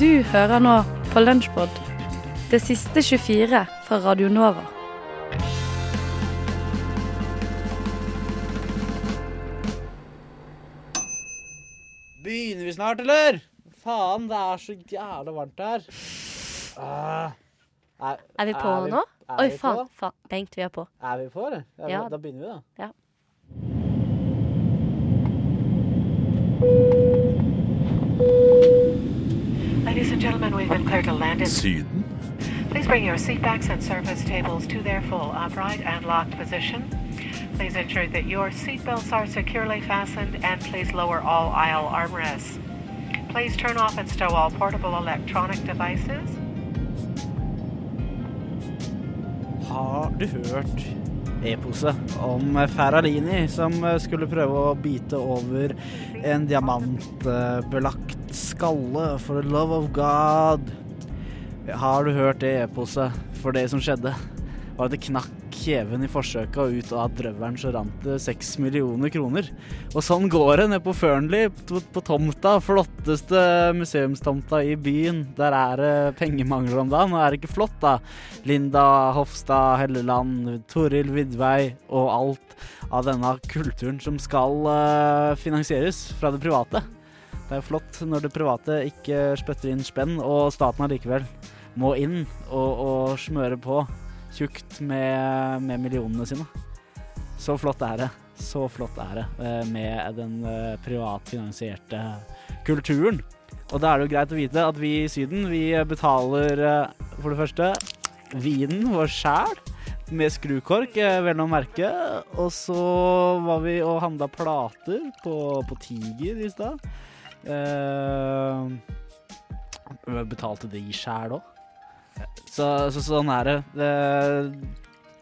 Du hører nå på Lunsjpod, det siste 24 fra Radio Nova. Begynner vi snart, eller? Faen, det er så jævla varmt her. Ah. Er, Er vi på er vi, nå? Er Oi, vi faen. På? faen. Bengt, vi er på. Er vi på, eller? Ja, Ja. Da begynner vi, da. Ja. Ladies and gentlemen, we've been cleared to land in. Syden? Please bring your seatbacks and surface tables to their full upright and locked position. Please ensure that your seatbelts are securely fastened and please lower all aisle armrests. Please turn off and stow all portable electronic devices. Har du hørt epose om Ferralini som skulle prøve å bite over en diamantbelagt skalle for the love of God? Har du hørt det eposet? For det som skjedde, var at det knakk kjeven i forsøket, og ut av drøvelen så rant det seks millioner kroner. Og sånn går det ned på Fernley, på, på tomta. Flotteste museumstomta i byen. Der er det pengemangel om dagen, og er det ikke flott, da? Linda Hofstad Helleland, Toril Vidvei og alt av denne kulturen som skal eh, finansieres fra det private. Det er jo flott når det private ikke spytter inn spenn, og staten allikevel må inn og, og smøre på tjukt med, med millionene sine. Så flott er det. Så flott er det eh, med den eh, privatfinansierte kulturen. Og da er det jo greit å vite at vi i Syden, vi betaler eh, for det første vinen vår sjæl. Med skrukork, vel å merke. Og så var vi og handla plater på, på Tiger i stad. Eh, betalte de sjæl òg. Så, så sånn er det. Det,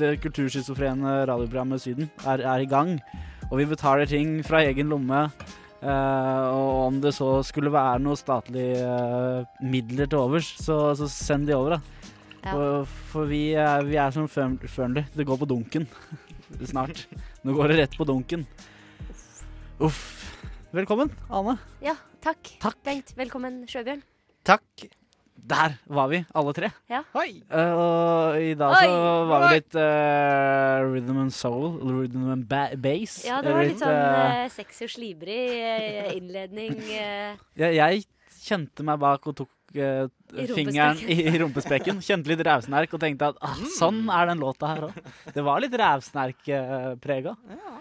det kulturschizofrene radioprogrammet Syden er, er i gang. Og vi betaler ting fra egen lomme. Uh, og om det så skulle være noe statlige uh, midler til overs, så, så send de over, da. Ja. For, for vi, er, vi er som Fearnley. Det går på dunken snart. Nå går det rett på dunken. Uff. Velkommen, Ane. Ja, takk. Takk. Bengt, velkommen, Sjøbjørn. Takk. Der var vi, alle tre. Ja. Hoi. Uh, og i dag så Oi! var det litt uh, rhythm and soul, rhythm and ba bass. Ja, det var litt sånn eh, eh, sexy og slibrig eh, innledning. eh. jeg, jeg kjente meg bak og tok eh, I fingeren i, i rumpespekken. Kjente litt rævsnerk og tenkte at ah, sånn er den låta her òg. Det var litt rævsnerkprega.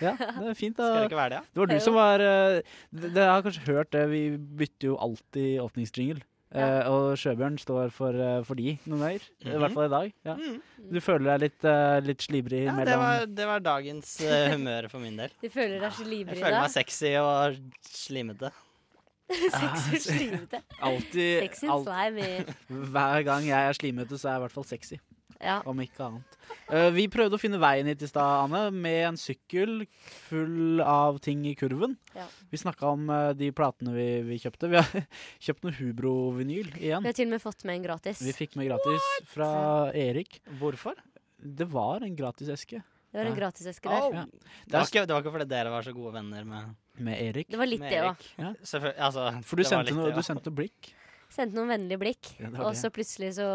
Ja, det er fint. Skal det ikke være det? Det var du som var uh, Dere har kanskje hørt det, vi bytter jo alltid åpningsjingle. Eh, og Sjøbjørn står for, uh, for de noen ganger. I hvert fall i dag. Ja. Mm. Du føler deg litt, uh, litt slibrig Ja, det mellom var, det var dagens humør for min del. Du føler deg Jeg slibrig føler da? meg sexy og slimete. Sexy og slimete. alltid Sexy og slimy. Hver gang jeg er slimete, så er jeg i hvert fall sexy. Ja. Om ikke annet. Uh, vi prøvde å finne veien hit i stad, Anne, med en sykkel full av ting i kurven. Ja. Vi snakka om uh, de platene vi, vi kjøpte. Vi har kjøpt noe Hubro-vinyl igjen. Vi har til og med fått med en gratis. Vi fikk med gratis fra Erik. Hvorfor? Det var en gratiseske Det var en gratiseske der. Oh. Ja. Det, var ikke, det var ikke fordi dere var så gode venner med, med Erik. Det var litt med det òg. Ja. Altså, For du sendte, noe, det, du sendte sendte blikk. Sendte noen vennlige blikk. Ja, og så plutselig så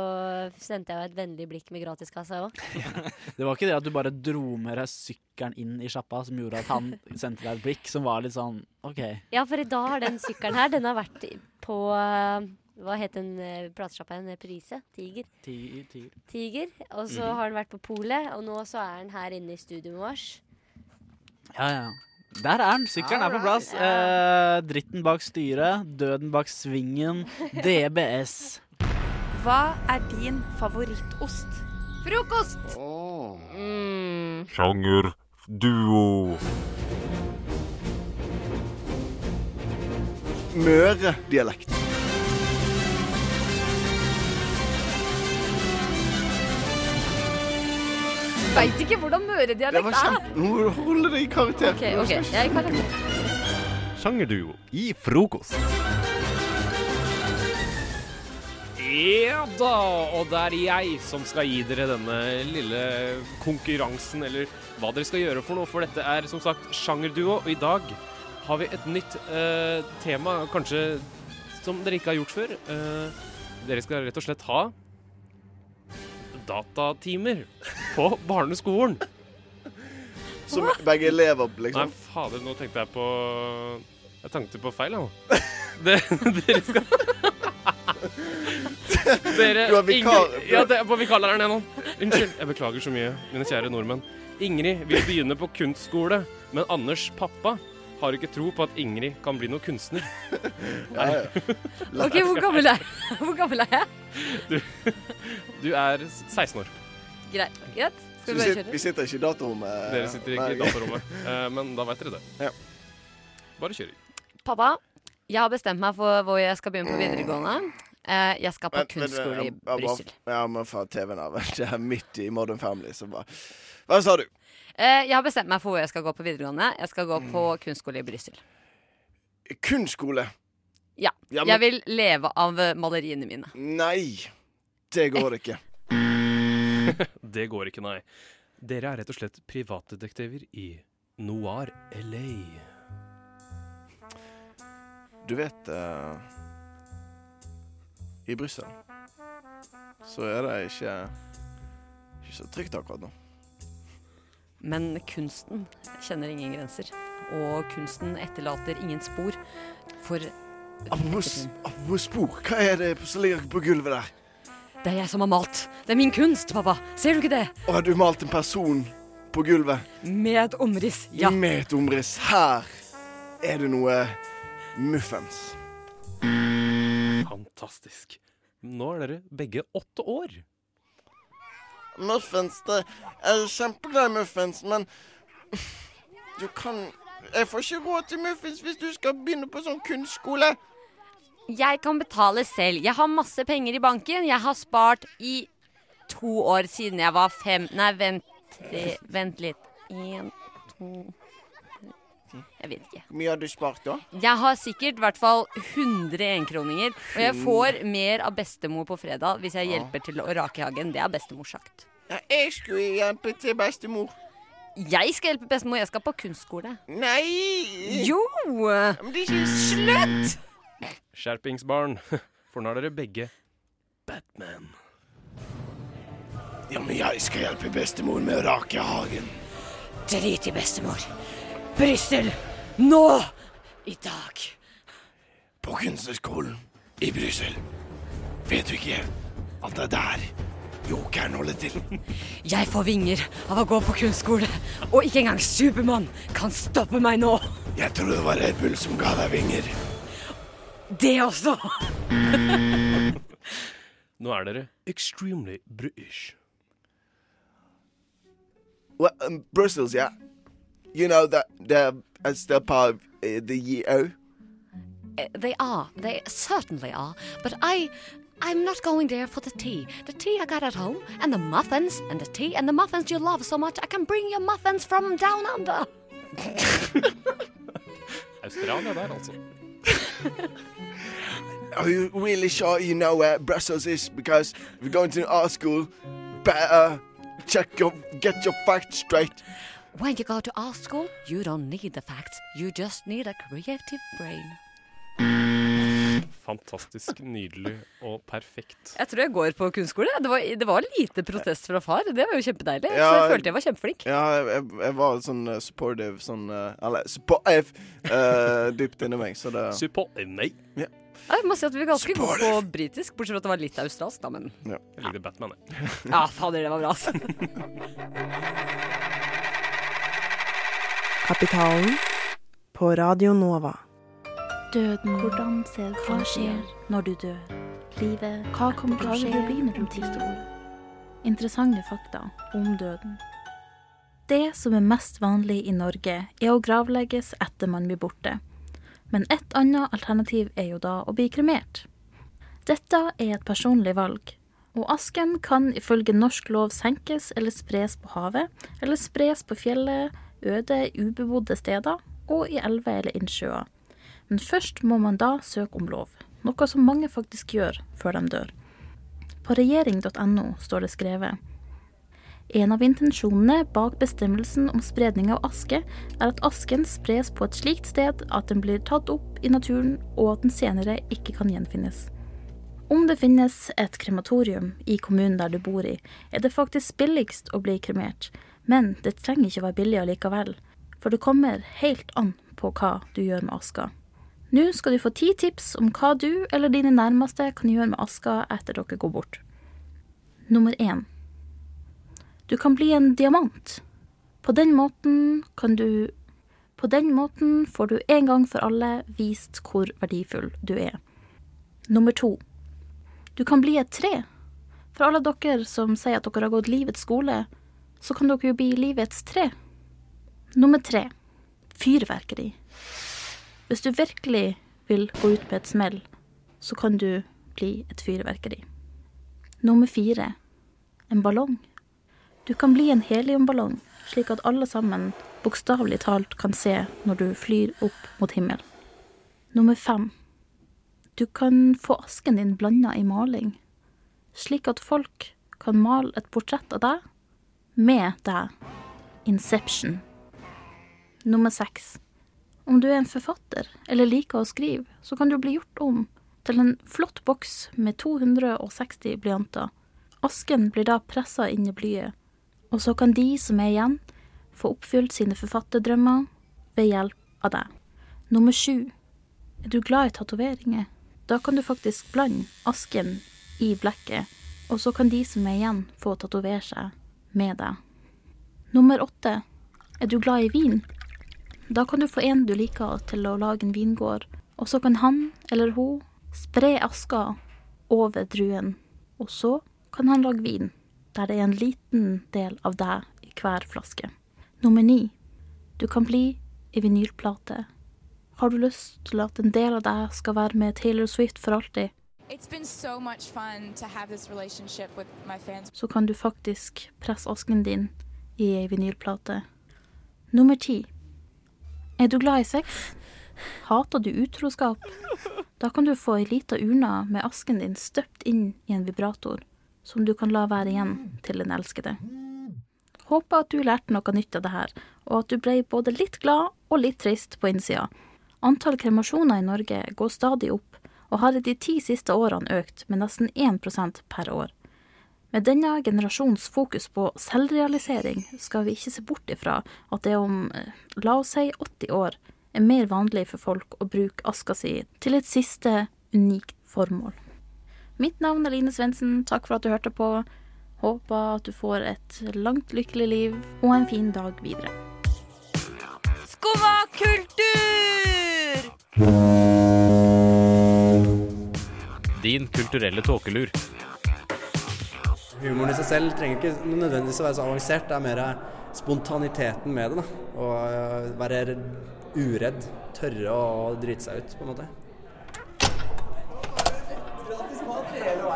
sendte jeg jo et vennlig blikk med gratiskassa òg. Det var ikke det at du bare dro med deg sykkelen inn i sjappa som gjorde at han sendte deg et blikk som var litt sånn OK. Ja, for i dag har den sykkelen her Den har vært på eh, Hva het den uh, platesjappa igjen? Prise? Tiger? Tiger. ti. Tiger. Og så Mhm. har den vært på polet, og nå så er den her inne i studioet vårt. Ja, ja. Der er den. Sykkelen er på plass. Eh, dritten bak styret, døden bak svingen. DBS. Hva er din favorittost? Frokost! Oh. Mm. Sjanger duo. Møre-dialekt. Veit ikke hvordan Det møredialekt er. Nå holder det i karakter. OK, ok, jeg kan ikke Sjangerduo i frokost. Ja da, og det er jeg som skal gi dere denne lille konkurransen, eller hva dere skal gjøre for noe, for dette er som sagt sjangerduo, og i dag har vi et nytt eh, tema, kanskje som dere ikke har gjort før. Eh, Dere skal rett og slett ha datatimer på barneskolen. Som begge elever, Nei, liksom. fader, nå tenkte jeg på Jeg tenkte på feil, jeg. Det, dere skal Dere Du er vikar. Ingrid, ja, det er på vikarlæreren jeg nå. Unnskyld. Jeg beklager så mye, mine kjære nordmenn. Ingrid vil begynne på kunstskole, men Anders' pappa har ikke tro på at Ingrid kan bli noen kunstner. Ja, ja. Ok, Hvor gammel er, hvor gammel er jeg? Du er 16 år. Greit. greit. Skal vi, bare kjøre? vi sitter ikke i datarommet. Dere sitter ikke i datorommet, datarommet, eh, men da vet dere det. Ja. Bare kjør. Pappa, jeg har bestemt meg for hvor jeg skal begynne på videregående. Eh, jeg skal på Vent, vent, kunstskole i jeg- jeg bare- Brussel. Ja, men fra TV-en av. Det er midt i Modern Family, så bare Hva sa du? Eh, jeg har bestemt meg for hvor jeg skal gå på videregående. Jeg skal gå på kunstskole i Brussel. Kunstskole? Ja. Ja, men- Jeg vil leve av eh, maleriene mine. Nei! Det går ikke. Det går ikke, nei. Dere er rett og slett privatdetektiver i Noir LA. Du vet uh, I Brussel så er det ikke ikke så trygt akkurat nå. Men kunsten kjenner ingen grenser. Og kunsten etterlater ingen spor. For Apropos apropos spor, hva er det som ligger på gulvet der? det er jeg som har malt. Det er min kunst, pappa. Ser du ikke det? Og har du malt en person på gulvet Med et omriss. Ja. med et omriss? Her er det noe muffens. Fantastisk. Nå er dere begge åtte år. Muffens, det er kjempeglad i muffens, men du kan Jeg får ikke råd til muffins hvis du skal begynne på sånn kunstskole. Jeg kan betale selv. Jeg har masse penger i banken. Jeg har spart i to år siden jeg var fem Nei, vent, vent litt. En, to. Jeg vet ikke. Hvor mye har du spart, da? Jeg har sikkert i hvert fall 100 enkroninger. Og jeg får mer av bestemor på fredag hvis jeg hjelper til å rake hagen. Det har bestemor sagt. Ja, jeg skulle hjelpe til bestemor. Jeg skal hjelpe bestemor. Jeg skal på kunstskole. Nei! Jo! Men det er ikke Slutt! Skjerpingsbarn. For nå er dere begge Batman. Ja, men jeg skal hjelpe bestemor med å rake hagen. Drit i bestemor. Brussel! Nå! I dag. På kunstnerskolen i Brussel. Vet du ikke at det er der jokeren holder til? Jeg får vinger av å gå på kunstskole, og ikke engang Supermann kan stoppe meg nå. Jeg tror det var Red Bull som ga deg vinger. Det også. Nå er dere extremely British. Well, um, Brussels, yeah. You know that they're still part of uh, the EU. Uh, They are. They certainly are. But I. I'm not going there for the tea. The tea I got at home, and the muffins, and the tea, and the muffins you love so much, I can bring you muffins from down under. Australia der, altså. Are you really sure you know where Brussels is? Because if you're going to art school, better check your get your facts straight. When you go to art school, you don't need the facts. You just need a creative brain. Fantastisk nydelig og perfekt. Jeg tror jeg går på kunstskole. Det var, det var lite protest fra far. Det var jo kjempedeilig. Ja, så jeg følte jeg var kjempeflink. Ja, jeg, jeg var sånn uh, supportive, sånn uh, Eller supportive uh, dypt inni meg, så det Support Nei. Jeg må si at vi er ganske gode på britisk, bortsett fra at det var litt australsk, da, men Jeg likte Batman, jeg. Ja, fader, det var bra, altså. Kapitalen på Radio Nova. Døden. Hvordan ser Hva skjer når du dør? Livet. Hva kommer til å skje om ti år? Interessante fakta om døden. Det som er mest vanlig i Norge, er å gravlegges etter man blir borte. Men et annet alternativ er jo da å bli kremert. Dette er et personlig valg, og asken kan ifølge norsk lov senkes eller spres på havet, eller spres på fjellet, øde, ubebodde steder og i elver eller innsjøer. Men først må man da søke om lov, noe som mange faktisk gjør før de dør. På regjering.no står det skrevet en av intensjonene bak bestemmelsen om spredning av aske er at asken spres på et slikt sted at den blir tatt opp i naturen, og at den senere ikke kan gjenfinnes. Om det finnes et krematorium i kommunen der du bor i, er det faktisk billigst å bli kremert, men det trenger ikke være billig allikevel, for det kommer helt an på hva du gjør med aska. Nå skal du få ti tips om hva du eller dine nærmeste kan gjøre med aska etter dere går bort. Nummer én. Du kan bli en diamant. På den måten kan du På den måten får du en gang for alle vist hvor verdifull du er. Nummer to. Du kan bli et tre. For alle dere som sier at dere har gått livets skole, så kan dere jo bli livets tre. Nummer tre. Fyrverkeri. Hvis du virkelig vil gå ut med et smell, så kan du bli et fyrverkeri. Nummer fire. En ballong. Du kan bli en heliumballong, slik at alle sammen bokstavelig talt kan se når du flyr opp mot himmelen. Nummer fem. Du kan få asken din blanda i maling, slik at folk kan male et portrett av deg med deg. Inception. Nummer seks. Om du er en forfatter eller liker å skrive, så kan du bli gjort om til en flott boks med 260 blyanter. Asken blir da pressa inn i blyet, og så kan de som er igjen, få oppfylt sine forfatterdrømmer ved hjelp av deg. Nummer sju. Er du glad i tatoveringer? Da kan du faktisk blande asken i blekket, og så kan de som er igjen, få tatovere seg med deg. Nummer åtte. Er du glad i vin? Da kan du få en du liker til å lage en vingård, og så kan han eller hun spre aska over druen, og så kan han lage vin, der det er en liten del av deg i hver flaske. Nummer ni. Du kan bli i vinylplate. Har du lyst til at en del av deg skal være med Taylor Swift for alltid, so så kan du faktisk presse asken din i ei vinylplate. Nummer ti. Er du glad i sex? Hater du utroskap? Da kan du få ei lita urne med asken din støpt inn i en vibrator, som du kan la være igjen til den elskede. Håper at du lærte noe nytt av det her, og at du ble både litt glad og litt trist på innsida. Antall kremasjoner i Norge går stadig opp, og har i de ti siste årene økt med nesten 1% per år. Med denne generasjons fokus på selvrealisering skal vi ikke se bort ifra at det om, eh, la oss si 80 år, er mer vanlig for folk å bruke aska si til et siste unikt formål. Mitt navn er Line Svendsen, takk for at du hørte på. Håper at du får et langt, lykkelig liv og en fin dag videre. Skumma kultur! Din kulturelle tåkelur. Humoren i seg selv trenger ikke nødvendigvis å være så avansert. Det er mer spontaniteten med det. da. Å øh, være uredd. Tørre å drite seg ut, på en måte.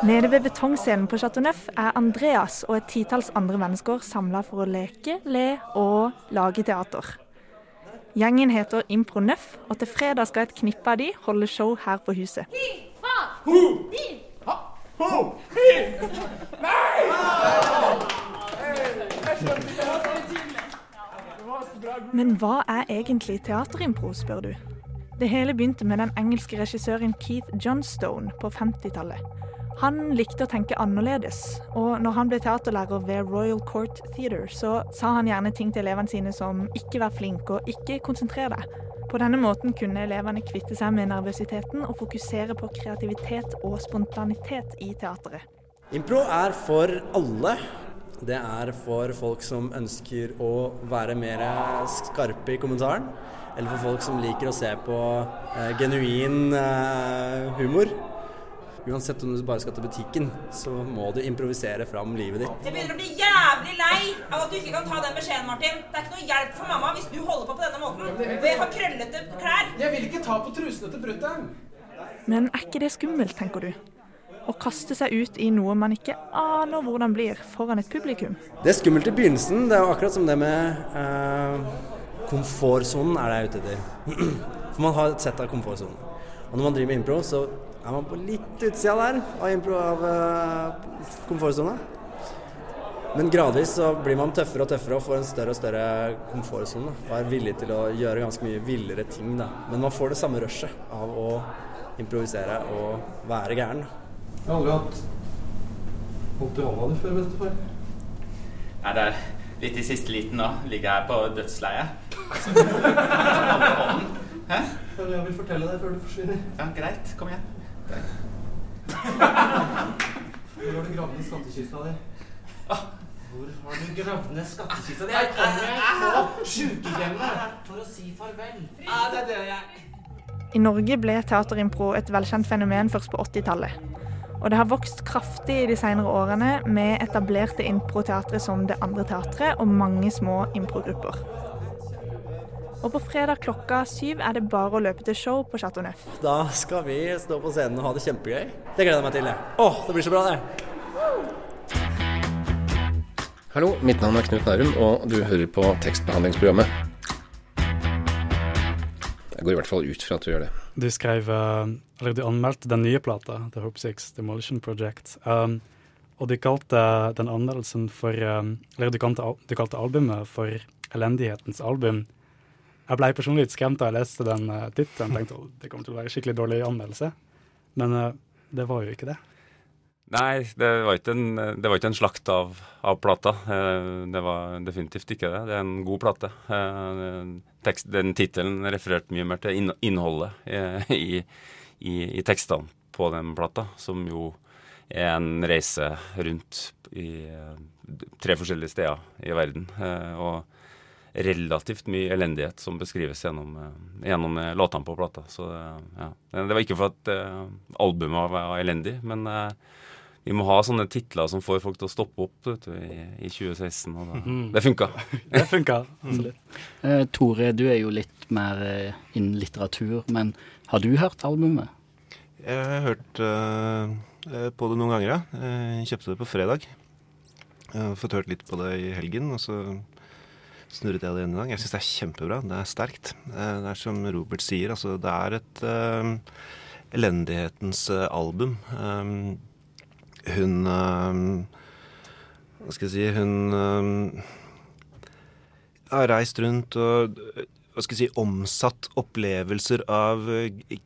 Nede ved betongscenen på Chateau Neuf er Andreas og et titalls andre mennesker samla for å leke, le og lage teater. Gjengen heter Impro Neuf, og til fredag skal et knippe av de holde show her på huset. Men hva er egentlig teaterimpro, spør du? Det hele begynte med den engelske regissøren Keith Johnstone på 50-tallet. Han likte å tenke annerledes, og når han ble teaterlærer ved Royal Court Theatre, så sa han gjerne ting til elevene sine som 'ikke vær flink' og 'ikke konsentrer deg'. På denne måten kunne elevene kvitte seg med nervøsiteten og fokusere på kreativitet og spontanitet i teateret. Impro er for alle. Det er for folk som ønsker å være mer skarpe i kommentaren. Eller for folk som liker å se på eh, genuin eh, humor. Uansett om du bare skal til butikken, så må du improvisere fram livet ditt. Jeg begynner å bli jævlig lei av at du ikke kan ta den beskjeden, Martin. Det er ikke noe hjelp for mamma hvis du holder på på denne måten. Og jeg får krøllete klær. Jeg vil ikke ta på trusene til brutter'n. Men er ikke det skummelt, tenker du? Å kaste seg ut i noe man ikke aner hvordan blir, foran et publikum? Det er skummelt i begynnelsen. Det er jo akkurat som det med eh, komfortsonen er det jeg er ute etter. For man har et sett av komfortsonen. Og når man driver med impro, så er man på litt utsida der av, impro, av eh, komfortsona. Men gradvis så blir man tøffere og tøffere og får en større og større komfortsone. Og er villig til å gjøre ganske mye villere ting. Da. Men man får det samme rushet av å improvisere og være gæren. Jeg har aldri hatt vondt i hånda di før, bestefar. Nei, det er litt i siste liten nå. Ligger her på dødsleiet. Hånden. Hæ? Jeg vil fortelle deg før du forsvinner. Ja, greit. Kom igjen. Hvor har du gravd ned skattkista di? Hvor har du gravd ned skattkista di? Jeg kommer på sjukehjemmet for å si farvel. Ja, det dør jeg. I Norge ble teaterimpro et velkjent fenomen først på 80-tallet. Og det har vokst kraftig i de senere årene med etablerte improteatre som Det Andre Teatret og mange små improgrupper. Og på fredag klokka syv er det bare å løpe til show på Chateau Neuf. Da skal vi stå på scenen og ha det kjempegøy. Det gleder jeg meg til. Åh, det blir så bra, det. Hallo, mitt navn er Knut Nærum, og du hører på tekstbehandlingsprogrammet. Jeg går i hvert fall ut fra at du gjør det. Du skrev, eh, eller du anmeldte den nye plata, The Hope Six Demolition Project. Um, og du kalte den anmeldelsen for um, Eller du kalte, du kalte albumet for Elendighetens album. Jeg ble personlig litt skremt da jeg leste den uh, tittelen. Tenkte at det kommer til å være skikkelig dårlig anmeldelse. Men uh, det var jo ikke det. Nei, det var ikke en, det var ikke en slakt av, av plata. Eh, Det var definitivt ikke det. Det er en god plate. Tekst, den tittelen refererte mye mer til innholdet i, i, i tekstene på den plata, som jo er en reise rundt i tre forskjellige steder i verden. Og relativt mye elendighet som beskrives gjennom, eh, gjennom eh, låtene på plata. Så eh, ja. Det var ikke for at uh, albumet var elendig, men uh, vi må ha sånne titler som får folk til å stoppe opp vet du, i, i 2016. Og da, Mhm. Det funka. Det funka, absolutt. Uh, Tore, du er jo litt mer innen litteratur, men har du hørt albumet? Jeg har hørt på det noen ganger, ja. Jeg kjøpte det på fredag. Jeg har fått hørt litt på det i helgen, og så snurret jeg det igjen i dag. Jeg syns det er kjempebra. Det er sterkt. Eh, Det er som Robert sier, altså det er et uh, elendighetens eh, album. Um, hun eh, Hva skal jeg si Hun eh, har reist rundt og hva skal jeg si, omsatt opplevelser av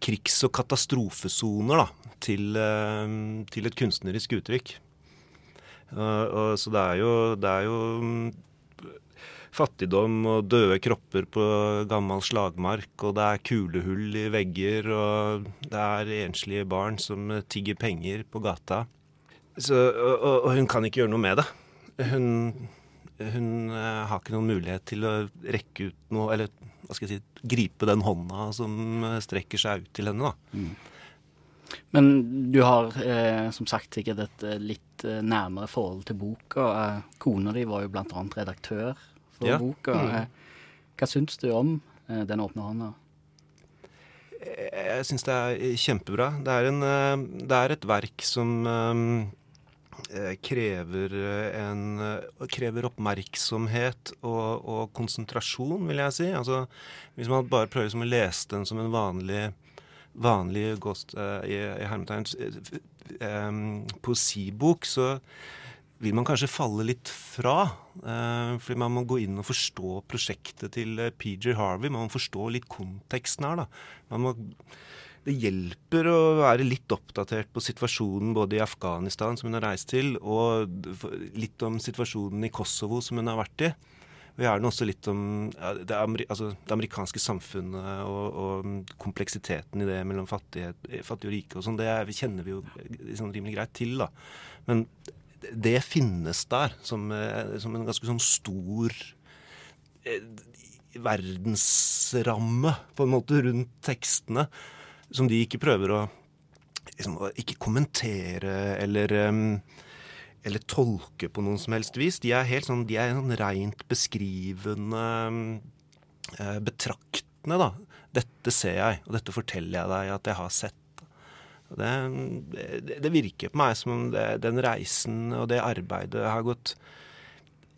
krigs- og katastrofesoner da, til, til et kunstnerisk uttrykk. Uh, og, så det er jo, det er jo fattigdom og døde kropper på gammel slagmark, og det er kulehull i vegger, og det er enslige barn som tigger penger på gata. Så, og, og, hun kan ikke gjøre noe med det. Hun, hun eh, har ikke noen mulighet til å rekke ut noe, eller hva skal jeg si, gripe den hånda som eh, strekker seg ut til henne, da. Men du har eh, som sagt sikkert et eh, litt nærmere forhold til boka. Kona di var jo annet redaktør for Ja. boka. Mm. Eh, hva syns du om eh, Den åpne hånda? Jeg syns det er kjempebra. Det er, en, eh, det er et verk som eh, krever en krever oppmerksomhet og, og konsentrasjon, vil jeg si. Altså, hvis man bare prøver liksom å lese den som en vanlig vanlig ghost, uh, i, i hermetegn uh, um, poesibok, så vil man kanskje falle litt fra. Eh, fordi man må gå inn og forstå prosjektet til eh, PJ Harvey. Man må forstå litt konteksten her. da. Må, det hjelper å være litt oppdatert på situasjonen både i Afghanistan, som hun har reist til, og litt om situasjonen i Kosovo, som hun har vært i. Og gjerne også litt om det, ameri altså, det amerikanske samfunnet og, og kompleksiteten i det mellom fattige, fattige og rike og sånn. Det er, kjenner vi jo sånn rimelig greit til, da. Men det finnes der som, eh, som en ganske sånn stor eh, verdensramme, på en måte, rundt tekstene. Som de ikke prøver å liksom, ikke kommentere eller eller tolke på noen som helst vis. De er helt sånn, de er sånn rent beskrivende, eh, betraktende, da. Dette ser jeg, og dette forteller jeg deg at jeg har sett. Det, det, virker på meg som om det, den reisen og det arbeidet har gått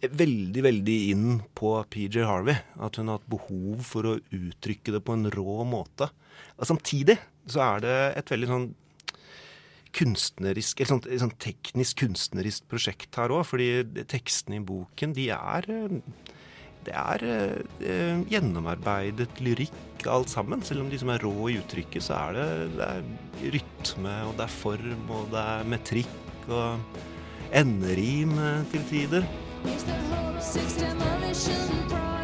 veldig, veldig inn på PJ Harvey. At hun har hatt behov for å uttrykke det på en rå måte. Og samtidig så er det et veldig sånn kunstnerisk, eller sånt, et sånt teknisk kunstnerisk prosjekt her òg. Fordi tekstene i boken, de er eh, det er eh, gjennomarbeidet lyrikk alt sammen. Selv om de som er rå i uttrykket, så er det, det er rytme, og det er form, og det er metrikk og enderim eh, til tider. Is there hope,